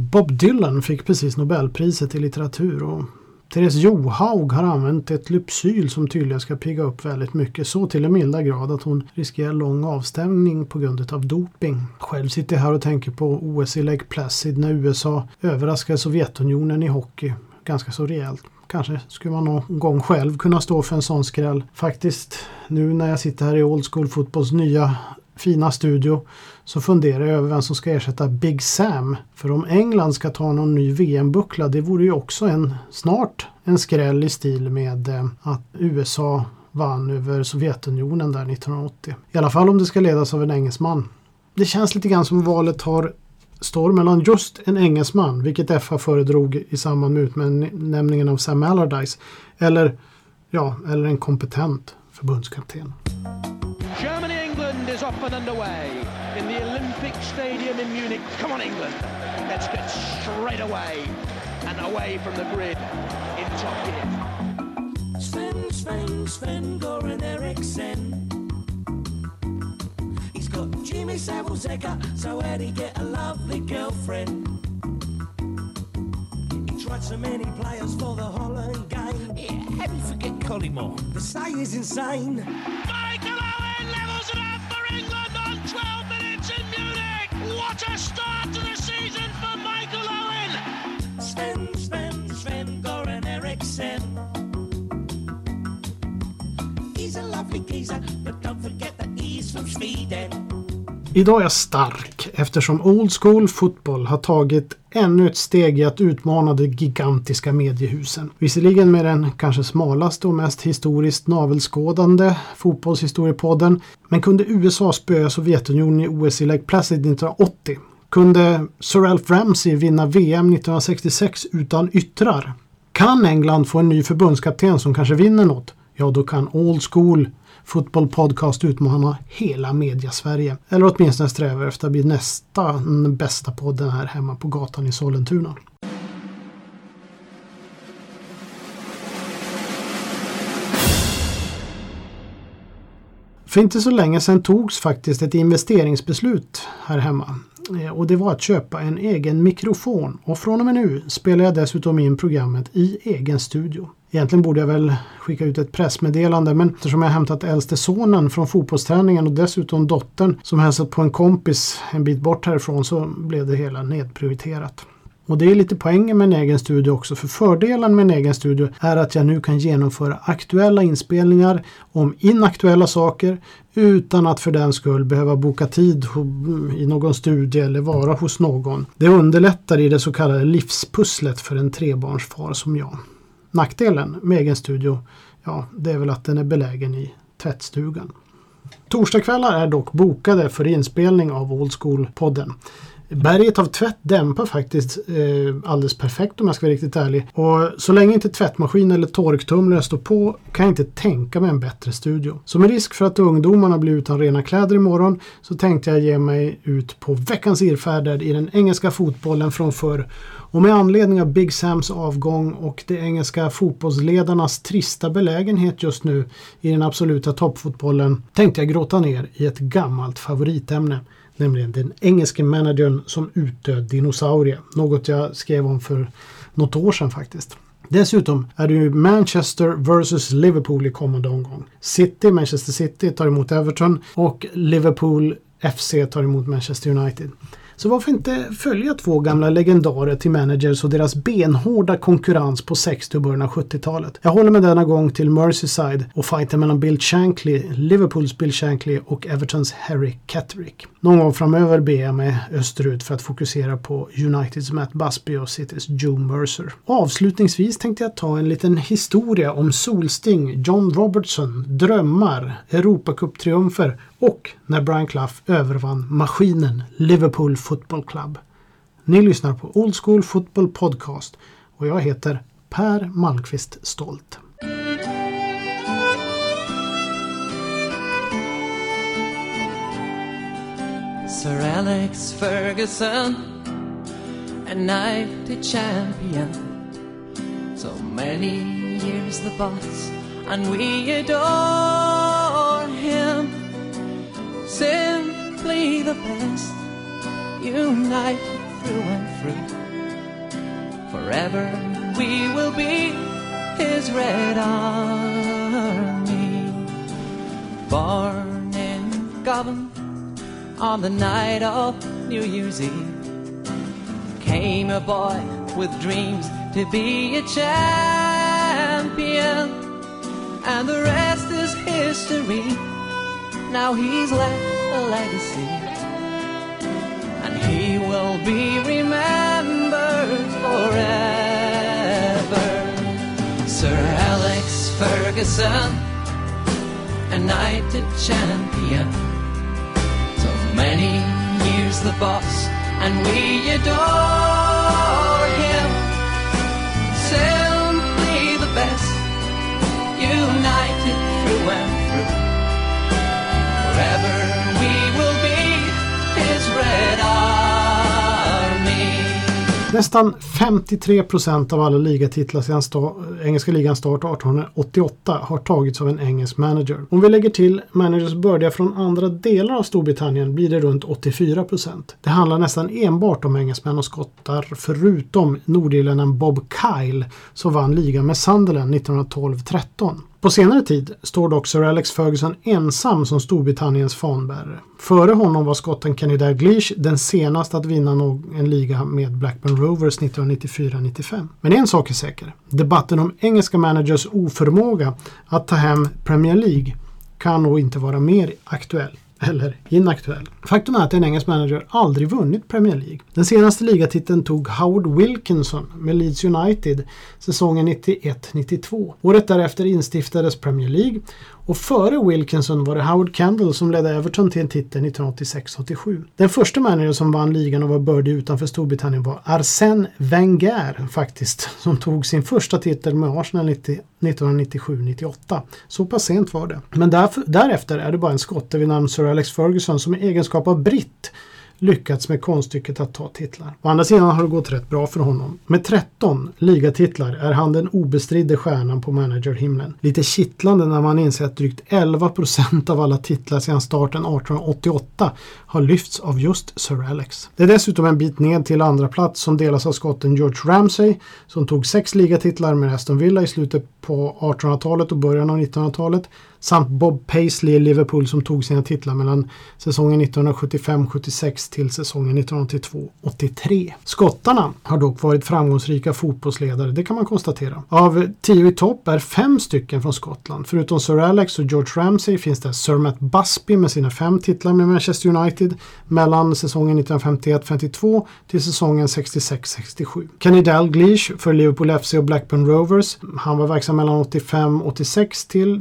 Bob Dylan fick precis Nobelpriset i litteratur och Therese Johaug har använt ett lypsyl som tydligen ska pigga upp väldigt mycket. Så till en milda grad att hon riskerar lång avstängning på grund av doping. Själv sitter jag här och tänker på OS i Lake Placid när USA överraskade Sovjetunionen i hockey ganska så rejält. Kanske skulle man någon gång själv kunna stå för en sån skräll. Faktiskt, nu när jag sitter här i Old School Fotbolls nya fina studio så funderar jag över vem som ska ersätta Big Sam. För om England ska ta någon ny VM-buckla det vore ju också en snart en skräll i stil med eh, att USA vann över Sovjetunionen där 1980. I alla fall om det ska ledas av en engelsman. Det känns lite grann som valet har står mellan just en engelsman, vilket FA föredrog i samband med utnämningen av Sam Allardyce, eller, ja, eller en kompetent förbundskapten. Germany-England is off and underway in the Olympic Stadium in Munich. Come on England, let's get straight away and away from the grid in top gear. Sven, Sven, Sven-Goran Eriksson He's got Jimmy Savile Zegger, so how'd he get a lovely girlfriend? He tried so many players for the Holland game. Yeah, how do you forget Collymore? The say is insane. Michael Idag är jag stark eftersom Old School Football har tagit ännu ett steg i att utmana de gigantiska mediehusen. Visserligen med den kanske smalaste och mest historiskt navelskådande fotbollshistoriepodden. Men kunde USA spöa Sovjetunionen i OS i Lake Placid 1980? Kunde Sir Alf Ramsey vinna VM 1966 utan yttrar? Kan England få en ny förbundskapten som kanske vinner något? Ja, då kan Old School Football Podcast utmanar hela media-Sverige. Eller åtminstone strävar efter att bli nästa bästa podden här hemma på gatan i Sollentuna. För inte så länge sedan togs faktiskt ett investeringsbeslut här hemma. Eh, och det var att köpa en egen mikrofon. Och från och med nu spelar jag dessutom in programmet i egen studio. Egentligen borde jag väl skicka ut ett pressmeddelande men eftersom jag hämtat äldste sonen från fotbollsträningen och dessutom dottern som hälsat på en kompis en bit bort härifrån så blev det hela nedprioriterat. Och det är lite poängen med en egen studio också för fördelen med en egen studio är att jag nu kan genomföra aktuella inspelningar om inaktuella saker utan att för den skull behöva boka tid i någon studie eller vara hos någon. Det underlättar i det så kallade livspusslet för en trebarnsfar som jag. Nackdelen med egen studio, ja, det är väl att den är belägen i tvättstugan. Torsdagskvällar är dock bokade för inspelning av Old School-podden. Berget av tvätt dämpar faktiskt eh, alldeles perfekt om jag ska vara riktigt ärlig. Och så länge inte tvättmaskin eller torktumlare står på kan jag inte tänka mig en bättre studio. Så med risk för att ungdomarna blir utan rena kläder imorgon så tänkte jag ge mig ut på veckans irrfärder i den engelska fotbollen från förr. Och med anledning av Big Sams avgång och de engelska fotbollsledarnas trista belägenhet just nu i den absoluta toppfotbollen tänkte jag gråta ner i ett gammalt favoritämne nämligen den engelske managern som utdöd dinosaurie. Något jag skrev om för något år sedan faktiskt. Dessutom är det ju Manchester vs Liverpool i kommande omgång. City, Manchester City tar emot Everton och Liverpool FC tar emot Manchester United. Så varför inte följa två gamla legendarer till managers och deras benhårda konkurrens på 60 och början av 70-talet? Jag håller mig denna gång till Merseyside och fighten mellan Bill Shankly, Liverpools Bill Shankly och Evertons Harry Catterick. Någon gång framöver ber jag mig österut för att fokusera på Uniteds Matt Busby och Citys Joe Mercer. avslutningsvis tänkte jag ta en liten historia om Solsting, John Robertson, drömmar, Europacuptriumfer och när Brian Clough övervann maskinen Liverpool Football Club. Ni lyssnar på Old School Football Podcast och jag heter Per Malmqvist Stolt. Sir Alex Ferguson A night champion So many years the boss And we adore him Simply the best Unite through and through Forever we will be his red army. Born in Govan on the night of New Year's Eve. Came a boy with dreams to be a champion. And the rest is history. Now he's left a legacy. And he will be remembered forever. Sir Alex Ferguson, a knighted champion. So many years the boss, and we adore him. Simply the best, united through and. Forever we will be his red army. Nästan 53 procent av alla ligatitlar sedan sta- engelska ligans start 1888 har tagits av en engelsk manager. Om vi lägger till managers bördiga från andra delar av Storbritannien blir det runt 84 procent. Det handlar nästan enbart om engelsmän och skottar förutom nordirländaren Bob Kyle som vann ligan med Sunderland 1912-13. På senare tid står dock Sir Alex Ferguson ensam som Storbritanniens fanbärare. Före honom var skotten Kenny Dalglish den senaste att vinna en liga med Blackburn Rovers 1994-95. Men en sak är säker. Debatten om engelska managers oförmåga att ta hem Premier League kan nog inte vara mer aktuell. Eller inaktuell. Faktum är att en engelsk manager aldrig vunnit Premier League. Den senaste ligatiteln tog Howard Wilkinson med Leeds United säsongen 91-92. Året därefter instiftades Premier League och före Wilkinson var det Howard Kendall som ledde Everton till en titel 1986-87. Den första managern som vann ligan och var bördig utanför Storbritannien var Arsène Wenger faktiskt, som tog sin första titel med Arsenal 1997-98. Så pass sent var det. Men därför, därefter är det bara en skotte vid namn Sir Alex Ferguson som i egenskap av britt lyckats med konststycket att ta titlar. Å andra sidan har det gått rätt bra för honom. Med 13 ligatitlar är han den obestridde stjärnan på managerhimlen. Lite kittlande när man inser att drygt 11 procent av alla titlar sedan starten 1888 har lyfts av just Sir Alex. Det är dessutom en bit ned till andra plats som delas av skotten George Ramsay som tog sex ligatitlar med Aston Villa i slutet på 1800-talet och början av 1900-talet samt Bob Paisley i Liverpool som tog sina titlar mellan säsongen 1975-76 till säsongen 1982-83. Skottarna har dock varit framgångsrika fotbollsledare, det kan man konstatera. Av tio i topp är fem stycken från Skottland. Förutom Sir Alex och George Ramsay finns det Sir Matt Busby med sina fem titlar med Manchester United mellan säsongen 1951-52 till säsongen 66-67. Kenny Dalglish för Liverpool FC och Blackburn Rovers. Han var verksam mellan 85-86 till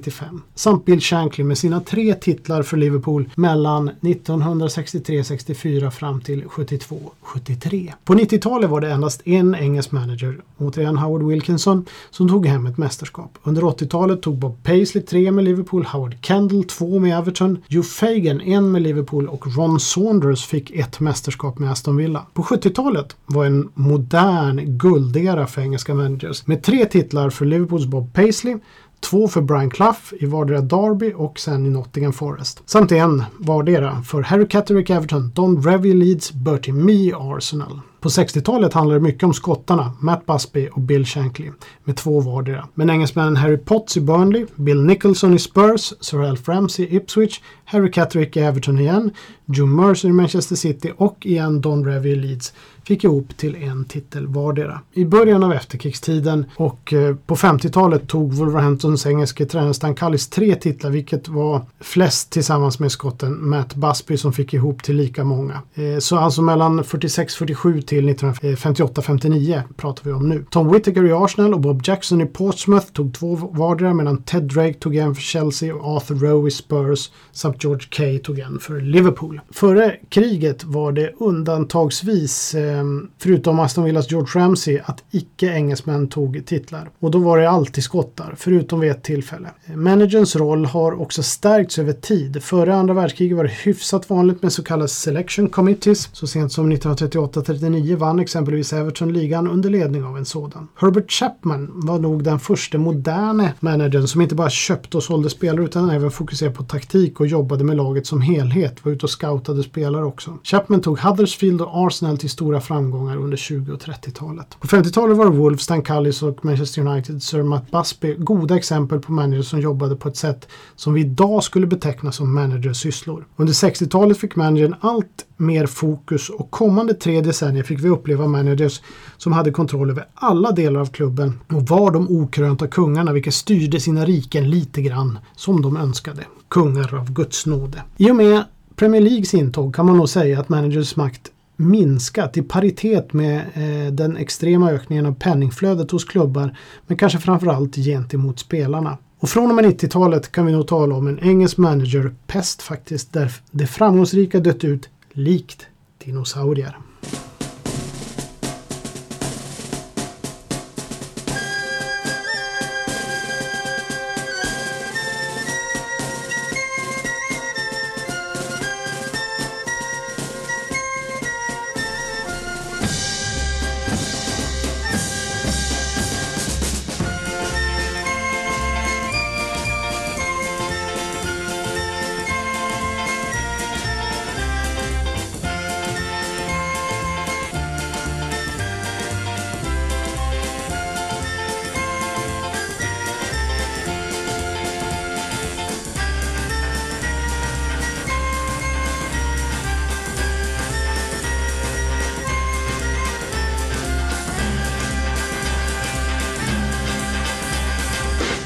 1995 Samt Bill Shankly med sina tre titlar för Liverpool mellan 1963-64 fram till 72-73. På 90-talet var det endast en engelsk manager, återigen Howard Wilkinson, som tog hem ett mästerskap. Under 80-talet tog Bob Paisley tre med Liverpool, Howard Kendall två med Everton, Joe Fagan en med Liverpool och Ron Saunders fick ett mästerskap med Aston Villa. På 70-talet var en modern guldera för engelska managers med tre titlar för Liverpools Bob Paisley, Två för Brian Clough i vardera Derby och sen i Nottingham Forest. Samt en vardera för Harry Catterick Everton, Don Revy Leeds, Bertie Mee Arsenal. På 60-talet handlade det mycket om skottarna, Matt Busby och Bill Shankly, med två vardera. Men engelsmännen Harry Potts i Burnley, Bill Nicholson i Spurs, Sir Alf Ramsey i Ipswich, Harry Catterick i Everton igen, Joe Mercer i Manchester City och igen Don Revy i Leeds fick ihop till en titel vardera. I början av efterkrigstiden och eh, på 50-talet tog Wolverhamptons engelske tränare Stan Callis tre titlar vilket var flest tillsammans med skotten Matt Busby som fick ihop till lika många. Eh, så alltså mellan 46-47 till 1958-59 pratar vi om nu. Tom Whittaker i Arsenal och Bob Jackson i Portsmouth tog två vardera medan Ted Drake tog en för Chelsea och Arthur Rowe i Spurs samt George Kay tog en för Liverpool. Före kriget var det undantagsvis, eh, förutom Aston Villas George Ramsey, att icke-engelsmän tog titlar. Och då var det alltid skottar, förutom vid ett tillfälle. Managerns roll har också stärkts över tid. Före andra världskriget var det hyfsat vanligt med så kallade selection committees. Så sent som 1938-39 2009 vann exempelvis Everton ligan under ledning av en sådan. Herbert Chapman var nog den första moderna managern som inte bara köpte och sålde spelare utan även fokuserade på taktik och jobbade med laget som helhet, var ute och scoutade spelare också. Chapman tog Huddersfield och Arsenal till stora framgångar under 20 och 30-talet. På 50-talet var Wolves, Stan Cullis och Manchester United Sir Matt Busby goda exempel på managers som jobbade på ett sätt som vi idag skulle beteckna som managersysslor. Under 60-talet fick managern allt mer fokus och kommande tre decennier fick vi uppleva managers som hade kontroll över alla delar av klubben och var de okrönta kungarna vilka styrde sina riken lite grann som de önskade. Kungar av Guds nåde. I och med Premier Leagues intåg kan man nog säga att managers makt minskat i paritet med eh, den extrema ökningen av penningflödet hos klubbar men kanske framförallt gentemot spelarna. Och från och med 90-talet kan vi nog tala om en engelsk manager-pest faktiskt där det framgångsrika dött ut likt dinosaurier.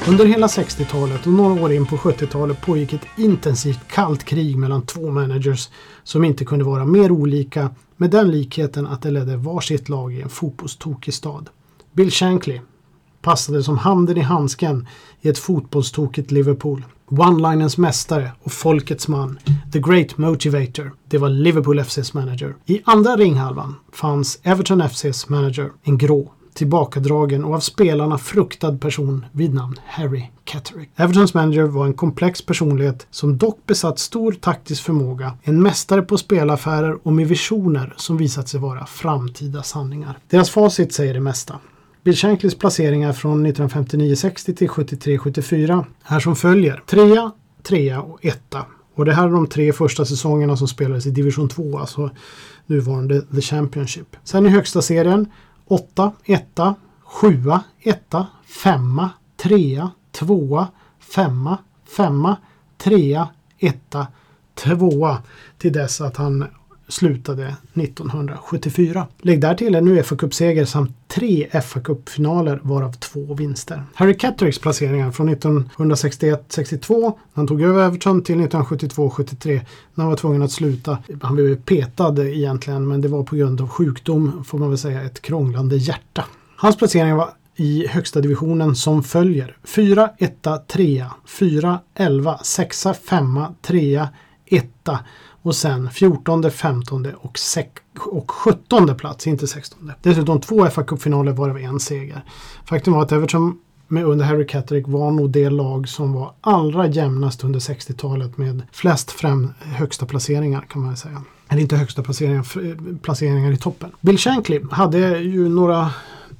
Under hela 60-talet och några år in på 70-talet pågick ett intensivt kallt krig mellan två managers som inte kunde vara mer olika med den likheten att de ledde varsitt lag i en fotbollstokig stad. Bill Shankly passade som handen i handsken i ett fotbollstokigt Liverpool. One-linens mästare och folkets man, the great motivator, det var Liverpool FCs manager. I andra ringhalvan fanns Everton FCs manager, en grå, tillbakadragen och av spelarna fruktad person vid namn Harry Catterick. Evertons manager var en komplex personlighet som dock besatt stor taktisk förmåga, en mästare på spelaffärer och med visioner som visat sig vara framtida sanningar. Deras facit säger det mesta. Bill Shankleys placeringar från 1959-60 till 73-74 är som följer. Trea, trea och etta. Och det här är de tre första säsongerna som spelades i division 2, alltså nuvarande The Championship. Sen i högsta serien 8, 1, 7, 1, 5, 3, 2, 5, 5, 3, 1, 2 till dess att han slutade 1974. Lägg där till en uefa Cup-seger samt tre fa Cup-finaler varav två vinster. Harry Cattericks placeringar från 1961-62 han tog över Everton till 1972-73 när han var tvungen att sluta. Han blev petad egentligen men det var på grund av sjukdom får man väl säga ett krånglande hjärta. Hans placeringar var i högsta divisionen som följer. 4, 1, 3, 4, 11, 6, 5, 3, 1 och sen 14, 15 och, och 17 plats, inte 16. Dessutom två fa Cup-finaler varav en seger. Faktum var att Everton med under Harry Catterick var nog det lag som var allra jämnast under 60-talet med flest fram högsta placeringar kan man säga. Eller inte högsta placeringar, placeringar i toppen. Bill Shankly hade ju några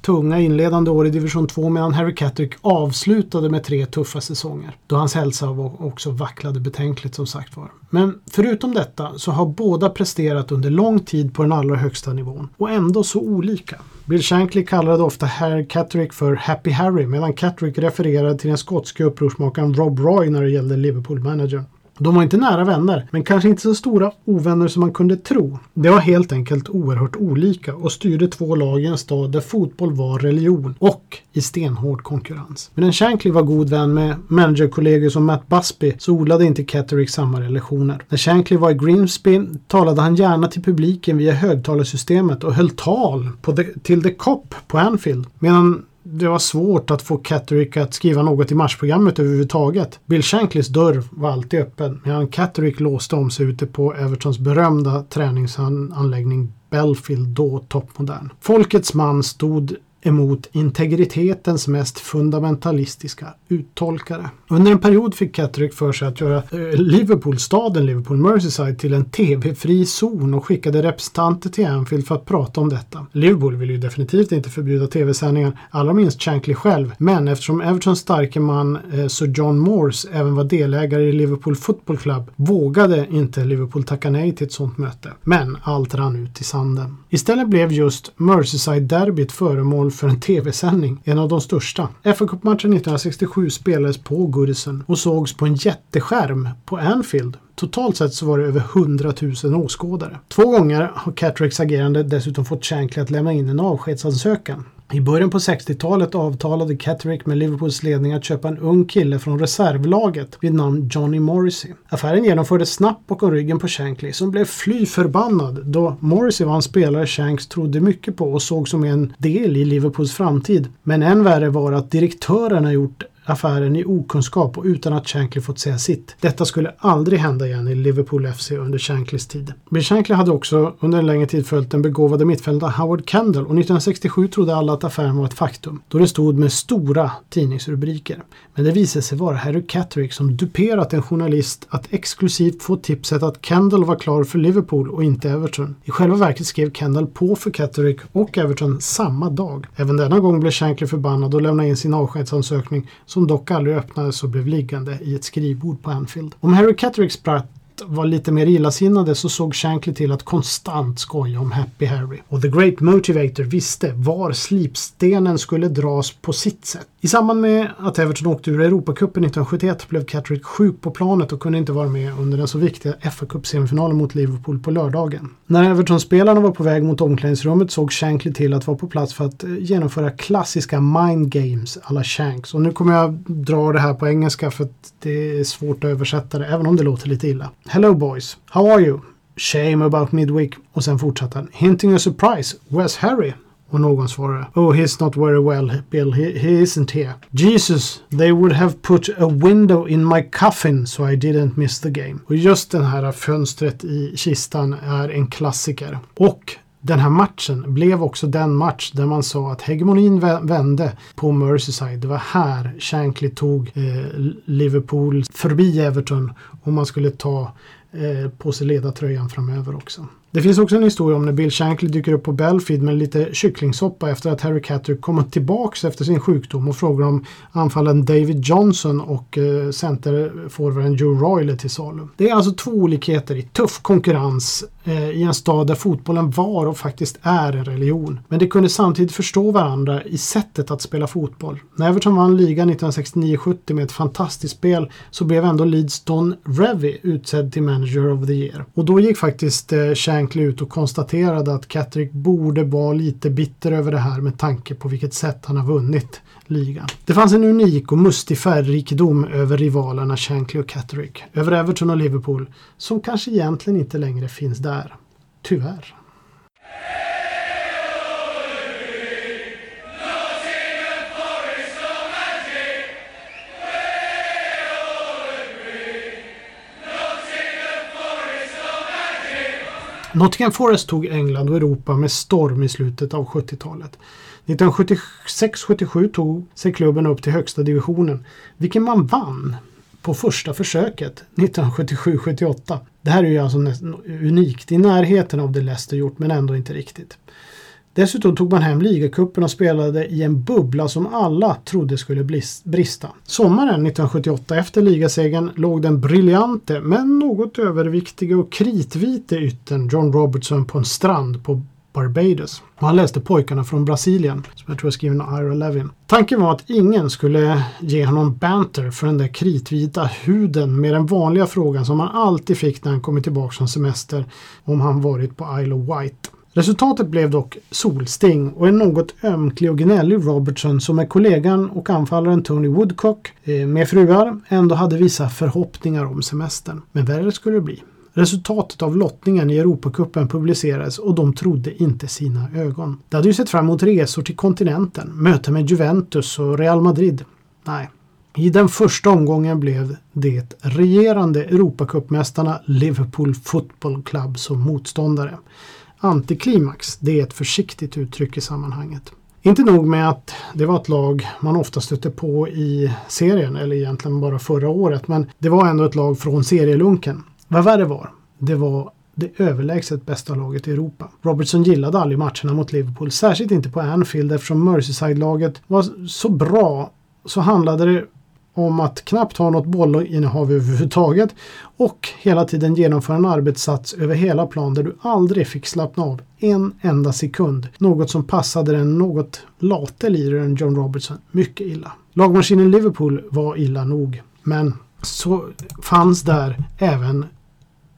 tunga inledande år i division 2 medan Harry Catterick avslutade med tre tuffa säsonger. Då hans hälsa också vacklade betänkligt som sagt var. Men förutom detta så har båda presterat under lång tid på den allra högsta nivån och ändå så olika. Bill Shankly kallade ofta Harry Catterick för Happy Harry medan Catterick refererade till den skotske upprorsmakaren Rob Roy när det gällde Liverpool-managern. De var inte nära vänner, men kanske inte så stora ovänner som man kunde tro. Det var helt enkelt oerhört olika och styrde två lag i en stad där fotboll var religion och i stenhård konkurrens. Medan Shankly var god vän med managerkollegor som Matt Busby så odlade inte Catterick samma relationer. När Shankly var i Grimsby talade han gärna till publiken via högtalarsystemet och höll tal the, till The Cop på Anfield. Medan det var svårt att få Catterick att skriva något i matchprogrammet överhuvudtaget. Bill Shanklys dörr var alltid öppen medan Catterick låste om sig ute på Evertons berömda träningsanläggning Belfield, då toppmodern. Folkets man stod emot integritetens mest fundamentalistiska uttolkare. Under en period fick Catterick för sig att göra eh, Liverpool, staden Liverpool, Merseyside till en tv-fri zon och skickade representanter till Anfield för att prata om detta. Liverpool vill ju definitivt inte förbjuda tv-sändningar, allra minst Shankly själv, men eftersom Evertons starke man eh, Sir John Morse även var delägare i Liverpool Football Club vågade inte Liverpool tacka nej till ett sådant möte. Men allt rann ut i sanden. Istället blev just Merseyside-derbyt föremål för en tv-sändning, en av de största. FA-cupmatchen 1967 spelades på Goodison och sågs på en jätteskärm på Anfield. Totalt sett så var det över 100 000 åskådare. Två gånger har Catricks agerande dessutom fått Shankly att lämna in en avskedsansökan. I början på 60-talet avtalade Catterick med Liverpools ledning att köpa en ung kille från reservlaget vid namn Johnny Morrissey. Affären genomfördes snabbt bakom ryggen på Shankly som blev fly förbannad då Morrissey var en spelare Shanks trodde mycket på och såg som en del i Liverpools framtid. Men än värre var att direktörerna gjort affären i okunskap och utan att Shankly fått säga sitt. Detta skulle aldrig hända igen i Liverpool FC under Shanklys tid. Bill Shankly hade också under en längre tid följt den begåvade mittfältaren Howard Kendall och 1967 trodde alla att affären var ett faktum då det stod med stora tidningsrubriker. Men det visade sig vara Harry Catterick som duperat en journalist att exklusivt få tipset att Kendall var klar för Liverpool och inte Everton. I själva verket skrev Kendall på för Catterick och Everton samma dag. Även denna gång blev Shankly förbannad och lämnade in sin avskedsansökning som dock aldrig öppnades och blev liggande i ett skrivbord på Anfield. Om Harry Cattericks spratt var lite mer illasinnade så såg Shankly till att konstant skoja om Happy Harry. Och The Great Motivator visste var slipstenen skulle dras på sitt sätt. I samband med att Everton åkte ur Europacupen 1971 blev Catterick sjuk på planet och kunde inte vara med under den så viktiga fa Cup-semifinalen mot Liverpool på lördagen. När Everton-spelarna var på väg mot omklädningsrummet såg Shankly till att vara på plats för att eh, genomföra klassiska mind games alla Shanks. Och nu kommer jag dra det här på engelska för att det är svårt att översätta det, även om det låter lite illa. Hello boys, how are you? Shame about midweek. Och sen fortsatte han. Hinting a surprise. Where's Harry? Och någon svarade Oh he's not very well Bill, he, he isn't here. Jesus, they would have put a window in my coffin so I didn't miss the game. Och just det här fönstret i kistan är en klassiker. Och den här matchen blev också den match där man sa att hegemonin vände på Merseyside. Det var här Shankly tog eh, Liverpool förbi Everton och man skulle ta eh, på sig ledartröjan framöver också. Det finns också en historia om när Bill Shankly dyker upp på Belfield med lite kycklingsoppa efter att Harry Catter kommit tillbaks efter sin sjukdom och frågar om anfallaren David Johnson och eh, centerforwarden Joe Royle till salu. Det är alltså två olikheter i tuff konkurrens eh, i en stad där fotbollen var och faktiskt är en religion. Men de kunde samtidigt förstå varandra i sättet att spela fotboll. När Everton vann ligan 1969-70 med ett fantastiskt spel så blev ändå Leeds Don Revy utsedd till Manager of the Year. Och då gick faktiskt eh, Shankly Shankly ut och konstaterade att Catterick borde vara lite bitter över det här med tanke på vilket sätt han har vunnit ligan. Det fanns en unik och mustig färgrikedom över rivalerna Shankly och Catterick, över Everton och Liverpool, som kanske egentligen inte längre finns där. Tyvärr. Nottingham Forest tog England och Europa med storm i slutet av 70-talet. 1976-77 tog sig klubben upp till högsta divisionen, vilken man vann på första försöket 1977-78. Det här är ju alltså unikt, i närheten av det Leicester gjort men ändå inte riktigt. Dessutom tog man hem ligacupen och spelade i en bubbla som alla trodde skulle brista. Sommaren 1978 efter ligasegern låg den briljante men något överviktige och kritvite yttern John Robertson på en strand på Barbados. Och han läste Pojkarna från Brasilien, som jag tror är skriven av Ira Levin. Tanken var att ingen skulle ge honom banter för den där kritvita huden med den vanliga frågan som han alltid fick när han kommit tillbaka från semester om han varit på Isle of Wight. Resultatet blev dock solsting och en något ömklig och gnällig Robertson som med kollegan och anfallaren Tony Woodcock eh, med fruar ändå hade vissa förhoppningar om semestern. Men värre skulle det bli. Resultatet av lottningen i Europacupen publicerades och de trodde inte sina ögon. De hade ju sett fram emot resor till kontinenten, möten med Juventus och Real Madrid. Nej. I den första omgången blev det regerande Europacupmästarna Liverpool Football Club som motståndare. Antiklimax, det är ett försiktigt uttryck i sammanhanget. Inte nog med att det var ett lag man ofta stötte på i serien, eller egentligen bara förra året, men det var ändå ett lag från serielunken. Vad värre var, det var det överlägset bästa laget i Europa. Robertson gillade aldrig matcherna mot Liverpool, särskilt inte på Anfield eftersom Merseyside-laget var så bra så handlade det om att knappt ha något bollinnehav överhuvudtaget och hela tiden genomföra en arbetssats över hela plan där du aldrig fick slappna av en enda sekund. Något som passade den något late liraren John Robertson mycket illa. Lagmaskinen Liverpool var illa nog, men så fanns där även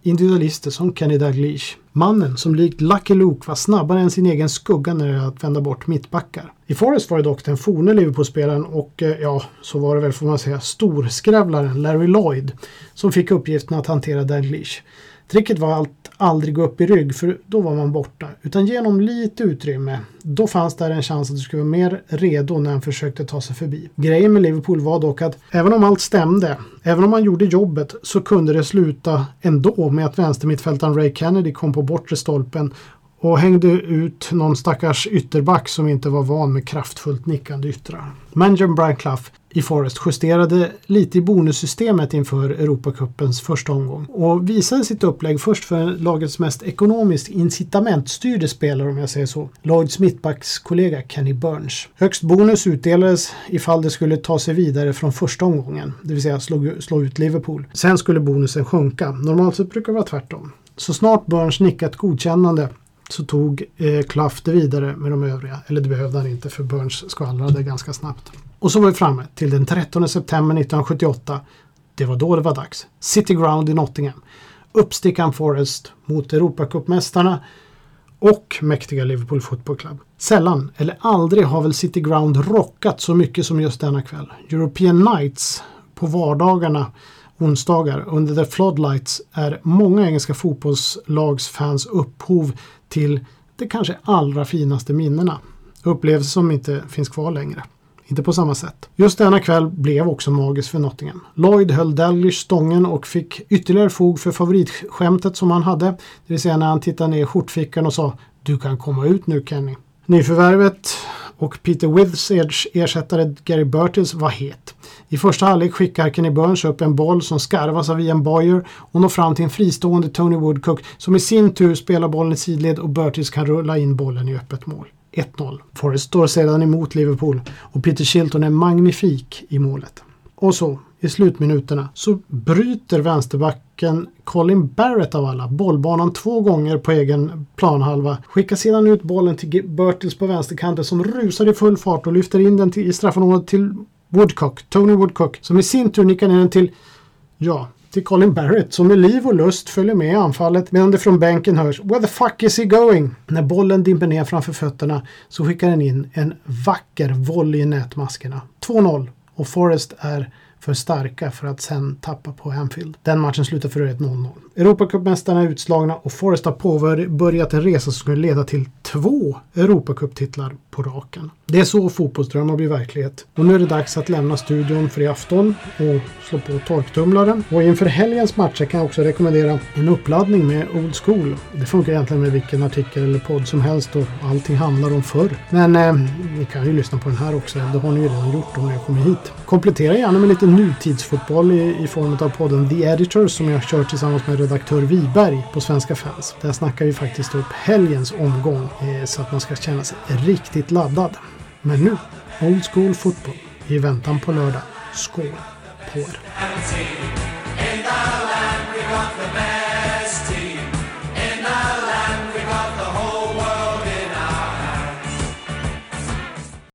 individualister som Kenny Dalglish. Mannen som likt Lucky Luke var snabbare än sin egen skugga när det gällde att vända bort mittbackar. I Forest var det dock den forne Liverpool-spelaren och eh, ja, så var det väl får man säga storskrävlaren Larry Lloyd som fick uppgiften att hantera Dalglish. Tricket var att aldrig gå upp i rygg för då var man borta. Utan genom lite utrymme, då fanns där en chans att du skulle vara mer redo när han försökte ta sig förbi. Grejen med Liverpool var dock att även om allt stämde, även om man gjorde jobbet så kunde det sluta ändå med att vänstermittfältaren Ray Kennedy kom på bortre stolpen och hängde ut någon stackars ytterback som inte var van med kraftfullt nickande yttrar. Managern Brian Clough i Forest justerade lite i bonussystemet inför Europacupens första omgång och visade sitt upplägg först för lagets mest ekonomiskt incitamentstyrde spelare om jag säger så, Lloyds mittbackskollega Kenny Burns. Högst bonus utdelades ifall det skulle ta sig vidare från första omgången, det vill säga slå, slå ut Liverpool. Sen skulle bonusen sjunka, normalt sett brukar det vara tvärtom. Så snart Burns nickat godkännande så tog eh, Clough det vidare med de övriga. Eller det behövde han inte för Burns skvallrade ganska snabbt. Och så var vi framme till den 13 september 1978. Det var då det var dags. City Ground i Nottingham. Uppstickan Forest mot Europacupmästarna och mäktiga Liverpool Football Club. Sällan eller aldrig har väl City Ground rockat så mycket som just denna kväll. European Nights på vardagarna onsdagar under The Floodlights är många engelska fotbollslagsfans upphov till de kanske allra finaste minnena. Upplevelser som inte finns kvar längre. Inte på samma sätt. Just denna kväll blev också magisk för Nottingham. Lloyd höll Dalglish stången och fick ytterligare fog för favoritskämtet som han hade. Det vill säga när han tittade ner i skjortfickan och sa Du kan komma ut nu Kenny. Nyförvärvet och Peter Withseds ersättare Gary Burtis var het. I första halvlek skickar Kenny Burns upp en boll som skarvas av Ian Boyer och når fram till en fristående Tony Woodcock som i sin tur spelar bollen i sidled och Burtis kan rulla in bollen i öppet mål. 1-0. Forrest står sedan emot Liverpool och Peter Shilton är magnifik i målet. Och så i slutminuterna så bryter vänsterbacken Colin Barrett av alla bollbanan två gånger på egen planhalva. Skickar sedan ut bollen till Bertils på vänsterkanten som rusar i full fart och lyfter in den till, i straffområdet till Woodcock, Tony Woodcock, som i sin tur nickar ner den till, ja, till Colin Barrett som med liv och lust följer med i anfallet medan det från bänken hörs “Where the fuck is he going?” När bollen dimper ner framför fötterna så skickar den in en vacker volley i nätmaskerna. 2-0 och Forrest är för starka för att sen tappa på Anfield. Den matchen slutar för övrigt 0-0. Europacupmästarna är utslagna och Forrest har påbörjat en resa som skulle leda till två Europacuptitlar på raken. Det är så fotbollsdrömmar blir verklighet. Och nu är det dags att lämna studion för i afton och slå på torktumlaren. Och inför helgens matcher kan jag också rekommendera en uppladdning med Old School. Det funkar egentligen med vilken artikel eller podd som helst och allting handlar om förr. Men eh, ni kan ju lyssna på den här också. Det har ni ju redan gjort om ni har kommit hit. Komplettera gärna med lite nutidsfotboll i, i form av podden The Editors som jag kör tillsammans med redaktör Viberg på Svenska fans. Där snackar vi faktiskt upp helgens omgång eh, så att man ska känna sig riktigt laddad. Men nu, Old School Football i väntan på lördag. Skål på er!